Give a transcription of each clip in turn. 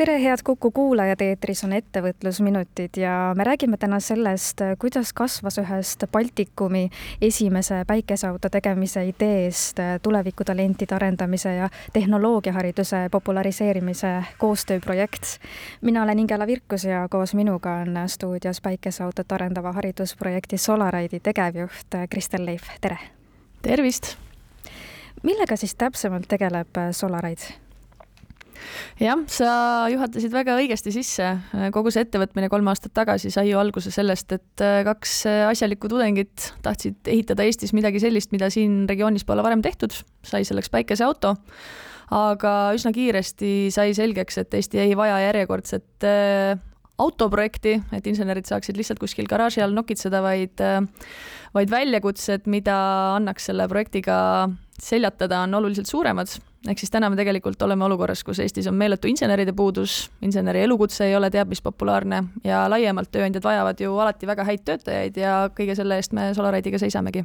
tere, head Kuku kuulajad, eetris on Ettevõtlusminutid ja me räägime täna sellest, kuidas kasvas ühest Baltikumi esimese päikeseauto tegemise ideest tulevikutalentide arendamise ja tehnoloogiahariduse populariseerimise koostööprojekt. mina olen Ingela Virkus ja koos minuga on stuudios päikeseautot arendava haridusprojekti Solaride'i tegevjuht Kristel Leif, tere! tervist! millega siis täpsemalt tegeleb Solaride? Jah, sa juhatasid väga õigesti sisse. kogu see ettevõtmine kolm aastat tagasi sai ju alguse sellest, et äh, kaks äh, asjalikku tudengit tahtsid ehitada Eestis midagi sellist, mida siin regioonis pole varem tehtud, sai selleks päikeseauto aga üsna kiiresti sai selgeks, et Eesti ei vaja järjekordset äh, autoprojekti, et insenerid saaksid lihtsalt kuskil garaaži all nokitseda, vaid vaid väljakutsed, mida annaks selle projektiga seljatada, on oluliselt suuremad ehk siis täna me tegelikult oleme olukorras, kus Eestis on meeletu inseneride puudus, inseneri elukutse ei ole teab mis populaarne ja laiemalt tööandjad vajavad ju alati väga häid töötajaid ja kõige selle eest me Solaride'iga seisamegi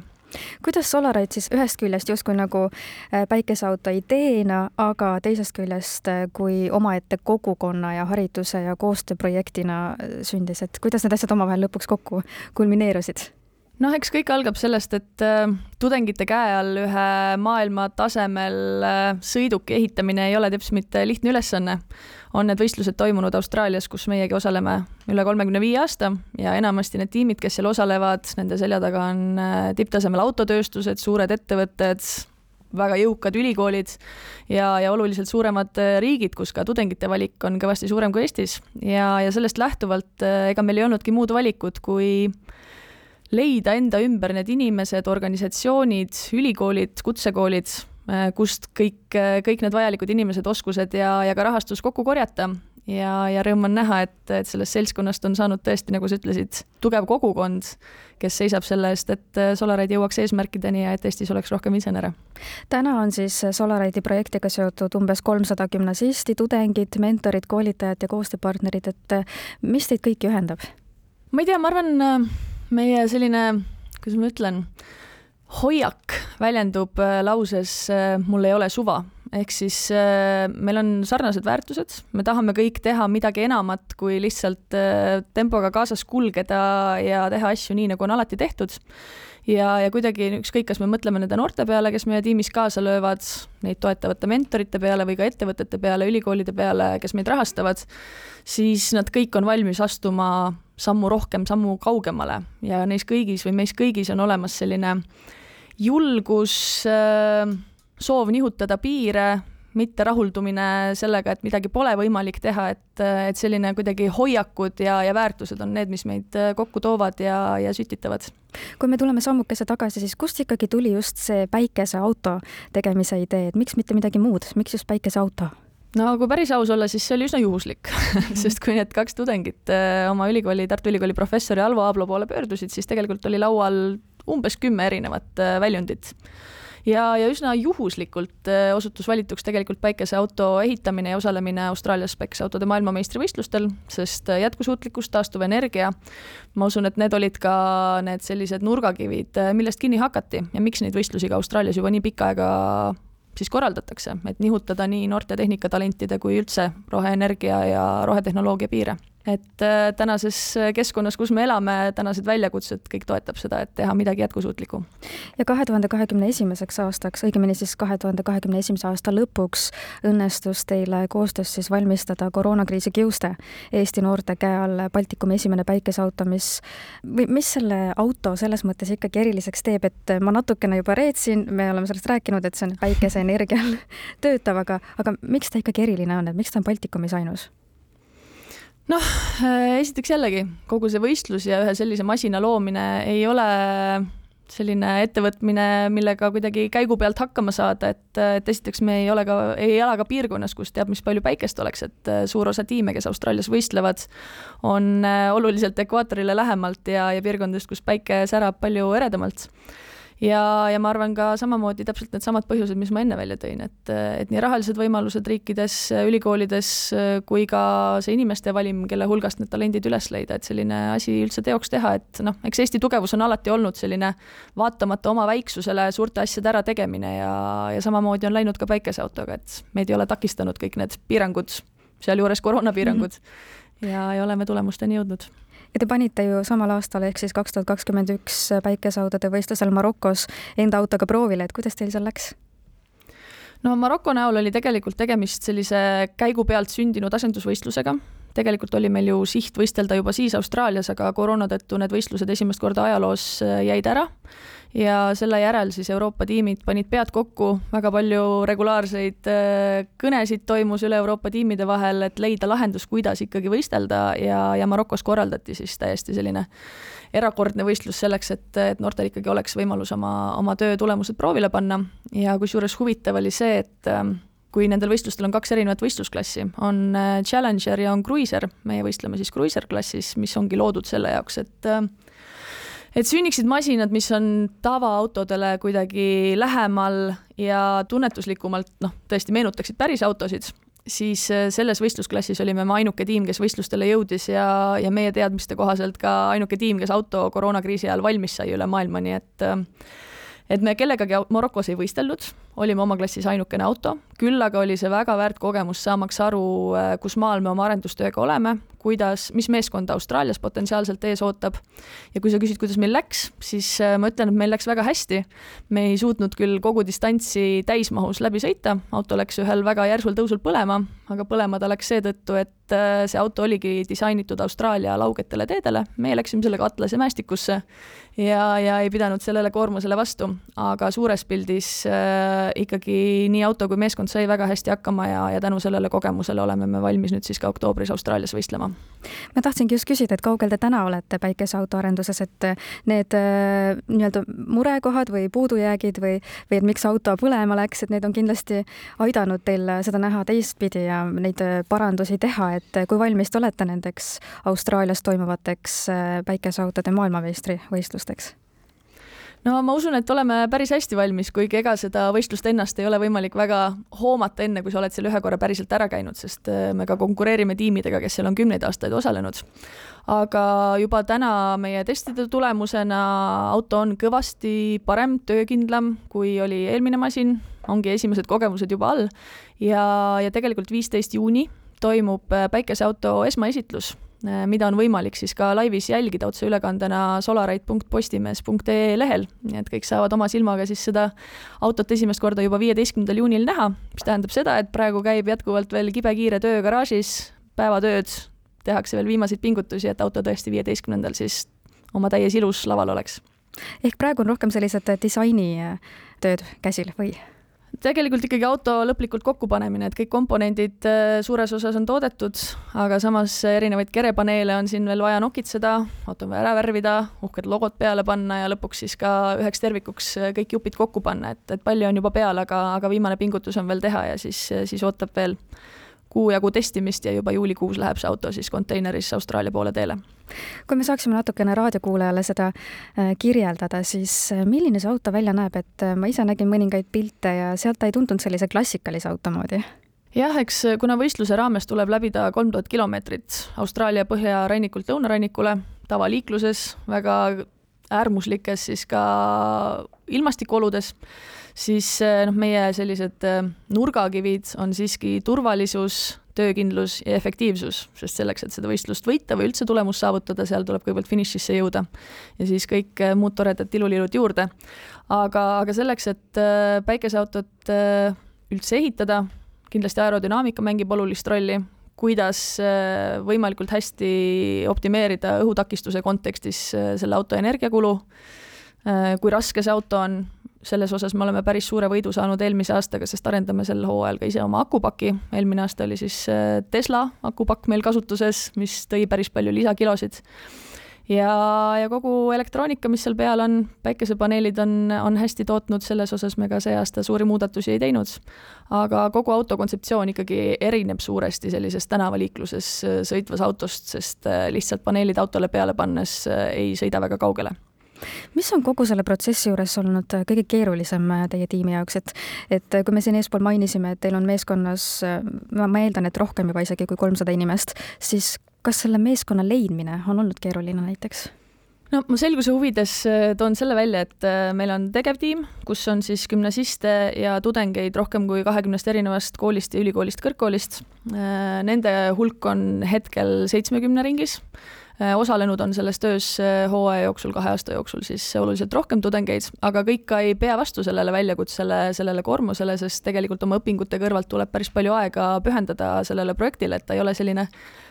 kuidas Solarite siis ühest küljest justkui nagu äh, päikeseauto ideena, aga teisest küljest äh, kui omaette kogukonna ja hariduse ja koostööprojektina äh, sündis, et kuidas need asjad omavahel lõpuks kokku kulmineerusid? Noh, eks kõik algab sellest, et äh, tudengite käe all ühe maailma tasemel äh, sõiduki ehitamine ei ole teps mitte lihtne ülesanne. on need võistlused toimunud Austraalias, kus meiegi osaleme üle kolmekümne viie aasta ja enamasti need tiimid, kes seal osalevad, nende selja taga on äh, tipptasemel autotööstused, suured ettevõtted, väga jõukad ülikoolid ja, ja oluliselt suuremad riigid, kus ka tudengite valik on kõvasti suurem kui Eestis ja, ja sellest lähtuvalt äh, ega meil ei olnudki muud valikut, kui leida enda ümber need inimesed, organisatsioonid, ülikoolid, kutsekoolid, äh, kust kõik, äh, kõik need vajalikud inimesed, oskused ja, ja ka rahastus kokku korjata. ja, ja rõõm on näha, et, et sellest seltskonnast on saanud tõesti, nagu sa ütlesid, tugev kogukond, kes seisab selle eest, et äh, Solaride'i jõuaks eesmärkideni ja et Eestis oleks rohkem insenere. täna on siis Solaride'i projektiga seotud umbes kolmsada gümnasisti, tudengid, mentorid, koolitajad ja koostööpartnerid, et mis teid kõiki ühendab? ma ei tea, ma arvan, meie selline, kuidas ma ütlen, hoiak väljendub äh, lauses äh, mul ei ole suva, ehk siis äh, meil on sarnased väärtused, me tahame kõik teha midagi enamat kui lihtsalt tempoga kaasas kulgeda ja teha asju nii, nagu on alati tehtud. Ja, ja kuidagi ükskõik, kas me mõtleme nende noorte peale, kes meie tiimis kaasa löövad, neid toetavate mentorite peale või ka ettevõtete peale, ülikoolide peale, kes meid rahastavad, siis nad kõik on valmis astuma sammu rohkem, sammu kaugemale ja neis kõigis või meis kõigis on olemas selline julgus, äh, soov nihutada piire, mitte rahuldumine sellega, et midagi pole võimalik teha, et, et selline kuidagi hoiakud ja, ja väärtused on need, mis meid kokku toovad ja, ja sütitavad. kui me tuleme sammukese tagasi, siis kust ikkagi tuli just see päikeseauto tegemise idee, et miks mitte midagi muud, miks just päikeseauto? No kui päris aus olla, siis see oli üsna juhuslik sest kui need kaks tudengit äh, oma ülikooli, Tartu Ülikooli professori Alvo Aablo poole pöördusid, siis tegelikult oli laual umbes kümme erinevat äh, väljundit. Ja, ja üsna juhuslikult äh, osutus valituks tegelikult päikeseauto ehitamine ja osalemine Austraalias päikeseautode maailmameistrivõistlustel, sest jätkusuutlikkus, taastuvenergia, ma usun, et need olid ka need sellised nurgakivid, millest kinni hakati. Ja miks neid võistlusi ka Austraalias juba nii pikka aega siis korraldatakse, et nihutada nii noorte tehnikatalentide kui üldse roheenergia ja rohetehnoloogia piire et äh, tänases keskkonnas, kus me elame, tänased väljakutsed, kõik toetab seda, et teha midagi jätkusuutlikku. ja kahe tuhande kahekümne esimeseks aastaks, õigemini siis kahe tuhande kahekümne esimese aasta lõpuks õnnestus teile koostöös siis valmistada koroonakriisi kiuste Eesti noorte käe all Baltikumi esimene päikeseauto, mis, või mis selle auto selles mõttes ikkagi eriliseks teeb, et ma natukene juba reetsin, me oleme sellest rääkinud, et see on päikeseenergial töötav, aga, aga miks ta ikkagi eriline on, et miks ta on Baltikumis ainus? Noh, äh, esiteks jällegi kogu see võistlus ja ühe sellise masina loomine ei ole selline ettevõtmine, millega kuidagi käigu pealt hakkama saada, et, et esiteks me ei ole ka, ei ela ka piirkonnas, kus teab, mis palju päikest oleks, et äh, suur osa tiime, kes Austraalias võistlevad, on äh, oluliselt ekvaatorile lähemalt ja, ja piirkondadest, kus päike särab palju eredamalt ja, ja ma arvan ka samamoodi täpselt needsamad põhjused, mis ma enne välja tõin, et, et nii rahalised võimalused riikides, ülikoolides kui ka see inimeste valim, kelle hulgast need talendid üles leida, et selline asi üldse teoks teha, et noh, eks Eesti tugevus on alati olnud selline vaatamata oma väiksusele suurte asjade ärategemine ja, ja samamoodi on läinud ka päikeseautoga, et meid ei ole takistanud kõik need piirangud, sealjuures koroonapiirangud mm -hmm. ja, ja oleme tulemusteni jõudnud ja te panite ju samal aastal ehk siis kaks tuhat kakskümmend üks päikeseautode võistlusel Marokos enda autoga proovile, et kuidas teil seal läks? No Maroko näol oli tegelikult tegemist sellise käigu pealt sündinud asendusvõistlusega, tegelikult oli meil ju siht võistelda juba siis Austraalias, aga koroona tõttu need võistlused esimest korda ajaloos jäid ära. Ja selle järel siis Euroopa tiimid panid pead kokku, väga palju regulaarseid äh, kõnesid toimus üle Euroopa tiimide vahel, et leida lahendus, kuidas ikkagi võistelda. Ja, ja Marokos korraldati siis täiesti selline erakordne võistlus selleks, et, et noortel ikkagi oleks võimalus oma, oma töö tulemused proovile panna ja kusjuures huvitav oli see, et äh, kui nendel võistlustel on kaks erinevat võistlusklassi, on äh, Challenger ja on Cruiser, meie võistleme siis Cruiser klassis, mis ongi loodud selle jaoks, et et sünniksid masinad, mis on tavaautodele kuidagi lähemal ja tunnetuslikumalt noh, tõesti meenutaksid päris autosid, siis äh, selles võistlusklassis olime me ainuke tiim, kes võistlustele jõudis ja, ja meie teadmiste kohaselt ka ainuke tiim, kes auto koroonakriisi ajal valmis sai üle maailma, nii et äh, et me kellegagi Marokos ei võistelnud, olime oma klassis ainukene auto, küll aga oli see väga väärt kogemus, saamaks aru, äh, kus maal me oma arendustööga oleme, kuidas, mis meeskond Austraalias potentsiaalselt ees ootab. ja kui sa küsid, kuidas meil läks, siis äh, ma ütlen, et meil läks väga hästi. me ei suutnud küll kogu distantsi täismahus läbi sõita, auto läks ühel väga järsul tõusul põlema, aga põlema ta läks seetõttu, et äh, see auto oligi disainitud Austraalia laugetele teedele, meie läksime sellega Atlase mäestikusse ja, ja ei pidanud sellele koormusele vastu, aga suures pildis äh, ikkagi nii auto kui meeskond sai väga hästi hakkama ja, ja tänu sellele kogemusele oleme me valmis nüüd siis ka oktoobris Austraalias võistlema. ma tahtsingi just küsida, et kaugel te täna olete päikeseauto arenduses, et need äh, nii-öelda murekohad või puudujäägid või, või et miks auto põlema läks, et need on kindlasti aidanud teil seda näha teistpidi ja neid parandusi teha, et kui valmis te olete nendeks Austraalias toimuvateks äh, päikeseautode maailmameistrivõistlusteks? No ma usun, et oleme päris hästi valmis, kuigi ega seda võistlust ennast ei ole võimalik väga hoomata, enne kui sa oled seal ühe korra päriselt ära käinud, sest äh, me ka konkureerime tiimidega, kes seal on kümneid aastaid osalenud. aga juba täna meie testide tulemusena auto on kõvasti parem, töökindlam, kui oli eelmine masin, ongi esimesed kogemused juba all. Ja, ja tegelikult viisteist juuni toimub äh, päikeseauto esmaesitlus mida on võimalik siis ka laivis jälgida otseülekandena solarite.postimees.ee lehel, nii et kõik saavad oma silmaga siis seda autot esimest korda juba viieteistkümnendal juunil näha, mis tähendab seda, et praegu käib jätkuvalt veel kibekiire töö garaažis, päevatööd, tehakse veel viimaseid pingutusi, et auto tõesti viieteistkümnendal siis oma täies ilus laval oleks. ehk praegu on rohkem sellised disainitööd käsil või? Tegelikult ikkagi auto lõplikult kokkupanemine, et kõik komponendid äh, suures osas on toodetud, aga samas erinevaid kerepaneele on siin veel vaja nokitseda, auto on vaja ära värvida, uhked logod peale panna ja lõpuks siis ka üheks tervikuks äh, kõik jupid kokku panna, et, et palju on juba peal, aga, aga viimane pingutus on veel teha ja siis, siis ootab veel kuu jagu testimist ja juba juulikuus läheb see auto siis konteineris Austraalia poole teele. kui me saaksime natukene raadiokuulajale seda äh, kirjeldada, siis äh, milline see auto välja näeb, et äh, ma ise nägin mõningaid pilte ja sealt ta ei tundunud sellise klassikalise auto moodi jah, eks kuna võistluse raames tuleb läbida kolm tuhat kilomeetrit Austraalia põhjarannikult lõunarannikule tavaliikluses, väga äärmuslikes siis ka ilmastikuoludes siis eh, noh, meie sellised eh, nurgakivid on siiski turvalisus, töökindlus ja efektiivsus, sest selleks, et seda võistlust võita või üldse tulemust saavutada, seal tuleb kõigepealt finišisse jõuda. ja siis kõik eh, muud toredad tilulilud juurde. aga, aga selleks, et päikeseautot üldse ehitada, kindlasti aerodünaamika mängib olulist rolli, kuidas võimalikult hästi optimeerida õhutakistuse kontekstis selle auto energiakulu, kui raske see auto on, selles osas me oleme päris suure võidu saanud eelmise aastaga, sest arendame sel hooajal ka ise oma akupaki, eelmine aasta oli siis äh, Tesla akupakk meil kasutuses, mis tõi päris palju lisakilosid. ja, ja kogu elektroonika, mis seal peal on, päikesepaneelid on, on hästi tootnud, selles osas me ka see aasta suuri muudatusi ei teinud. aga kogu auto kontseptsioon ikkagi erineb suuresti sellisest tänavaliikluses äh, sõitvas autost, sest äh, lihtsalt paneelid autole peale pannes ei sõida väga kaugele mis on kogu selle protsessi juures olnud kõige keerulisem teie tiimi jaoks, et et kui me siin eespool mainisime, et teil on meeskonnas, ma eeldan, et rohkem juba isegi kui kolmsada inimest, siis kas selle meeskonna leidmine on olnud keeruline näiteks? no ma selguse huvides äh, toon selle välja, et äh, meil on tegevtiim, kus on siis gümnasiste ja tudengeid rohkem kui kahekümnest erinevast koolist ja ülikoolist, kõrgkoolist. Äh, nende hulk on hetkel seitsmekümne ringis. Osalenud on selles töös hooaja jooksul, kahe aasta jooksul siis oluliselt rohkem tudengeid, aga kõik ka ei pea vastu sellele väljakutsele, sellele koormusele, sest tegelikult oma õpingute kõrvalt tuleb päris palju aega pühendada sellele projektile, et ta ei ole selline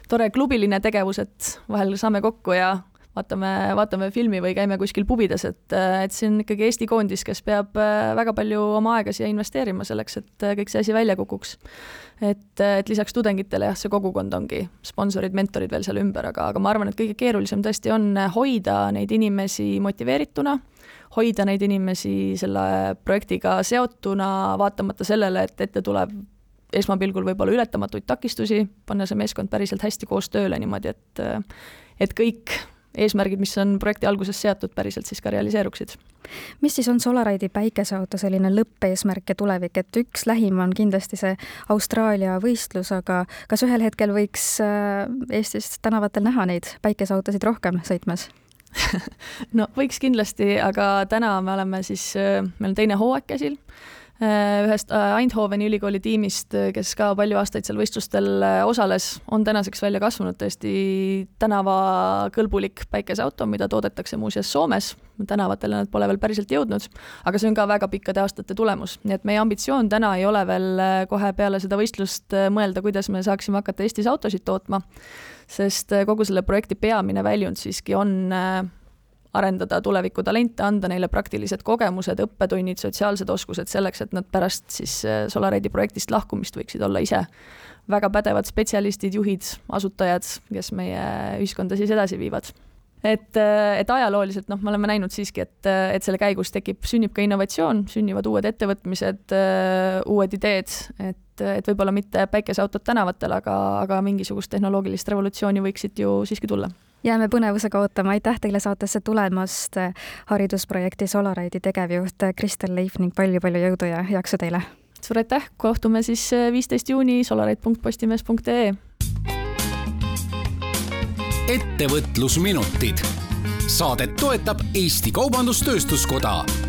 tore klubiline tegevus, et vahel saame kokku ja vaatame, vaatame filmi või käime kuskil pubides, et, et see on ikkagi Eesti koondis, kes peab äh, väga palju oma aega siia investeerima selleks, et äh, kõik see asi välja kukuks. et, et lisaks tudengitele jah, see kogukond ongi sponsorid, mentorid veel seal ümber, aga, aga ma arvan, et kõige keerulisem tõesti on hoida neid inimesi motiveerituna, hoida neid inimesi selle projektiga seotuna, vaatamata sellele, et ette tuleb esmapilgul võib-olla ületamatuid takistusi, panna see meeskond päriselt hästi koos tööle niimoodi, et et kõik eesmärgid, mis on projekti alguses seatud, päriselt siis ka realiseeruksid. mis siis on Solaride'i päikeseauto selline lõppeesmärk ja tulevik, et üks lähim on kindlasti see Austraalia võistlus, aga kas ühel hetkel võiks äh, Eestis tänavatel näha neid päikeseautosid rohkem sõitmas? no võiks kindlasti, aga täna me oleme siis, äh, meil on teine hooaeg käsil ühest äh, Eindhoveni ülikooli tiimist, äh, kes ka palju aastaid seal võistlustel osales, on tänaseks välja kasvanud tõesti tänavakõlbulik päikeseauto, mida toodetakse muuseas Soomes, tänavatele nad pole veel päriselt jõudnud, aga see on ka väga pikkade aastate tulemus, nii et meie ambitsioon täna ei ole veel kohe peale seda võistlust mõelda, kuidas me saaksime hakata Eestis autosid tootma, sest kogu selle projekti peamine väljund siiski on arendada tulevikutalente, anda neile praktilised kogemused, õppetunnid, sotsiaalsed oskused selleks, et nad pärast siis äh, Solaride'i projektist lahkumist võiksid olla ise väga pädevad spetsialistid, juhid, asutajad, kes meie ühiskonda siis edasi viivad. Et, äh, et ajalooliselt noh, me oleme näinud siiski, et, äh, et selle käigus tekib, sünnib ka innovatsioon, sünnivad uued ettevõtmised, uued ideed, et, et võib-olla mitte päikeseautod tänavatel, aga, aga mingisugust tehnoloogilist revolutsiooni võiksid ju siiski tulla jääme põnevusega ootama, aitäh teile saatesse tulemast, haridusprojekti Solaride'i tegevjuht Kristel Leif ning palju-palju jõudu ja jaksu teile! suur aitäh, kohtume siis äh, viisteist juuni solarite.postimees.ee ettevõtlusminutid. saadet toetab Eesti Kaubandus-Tööstuskoda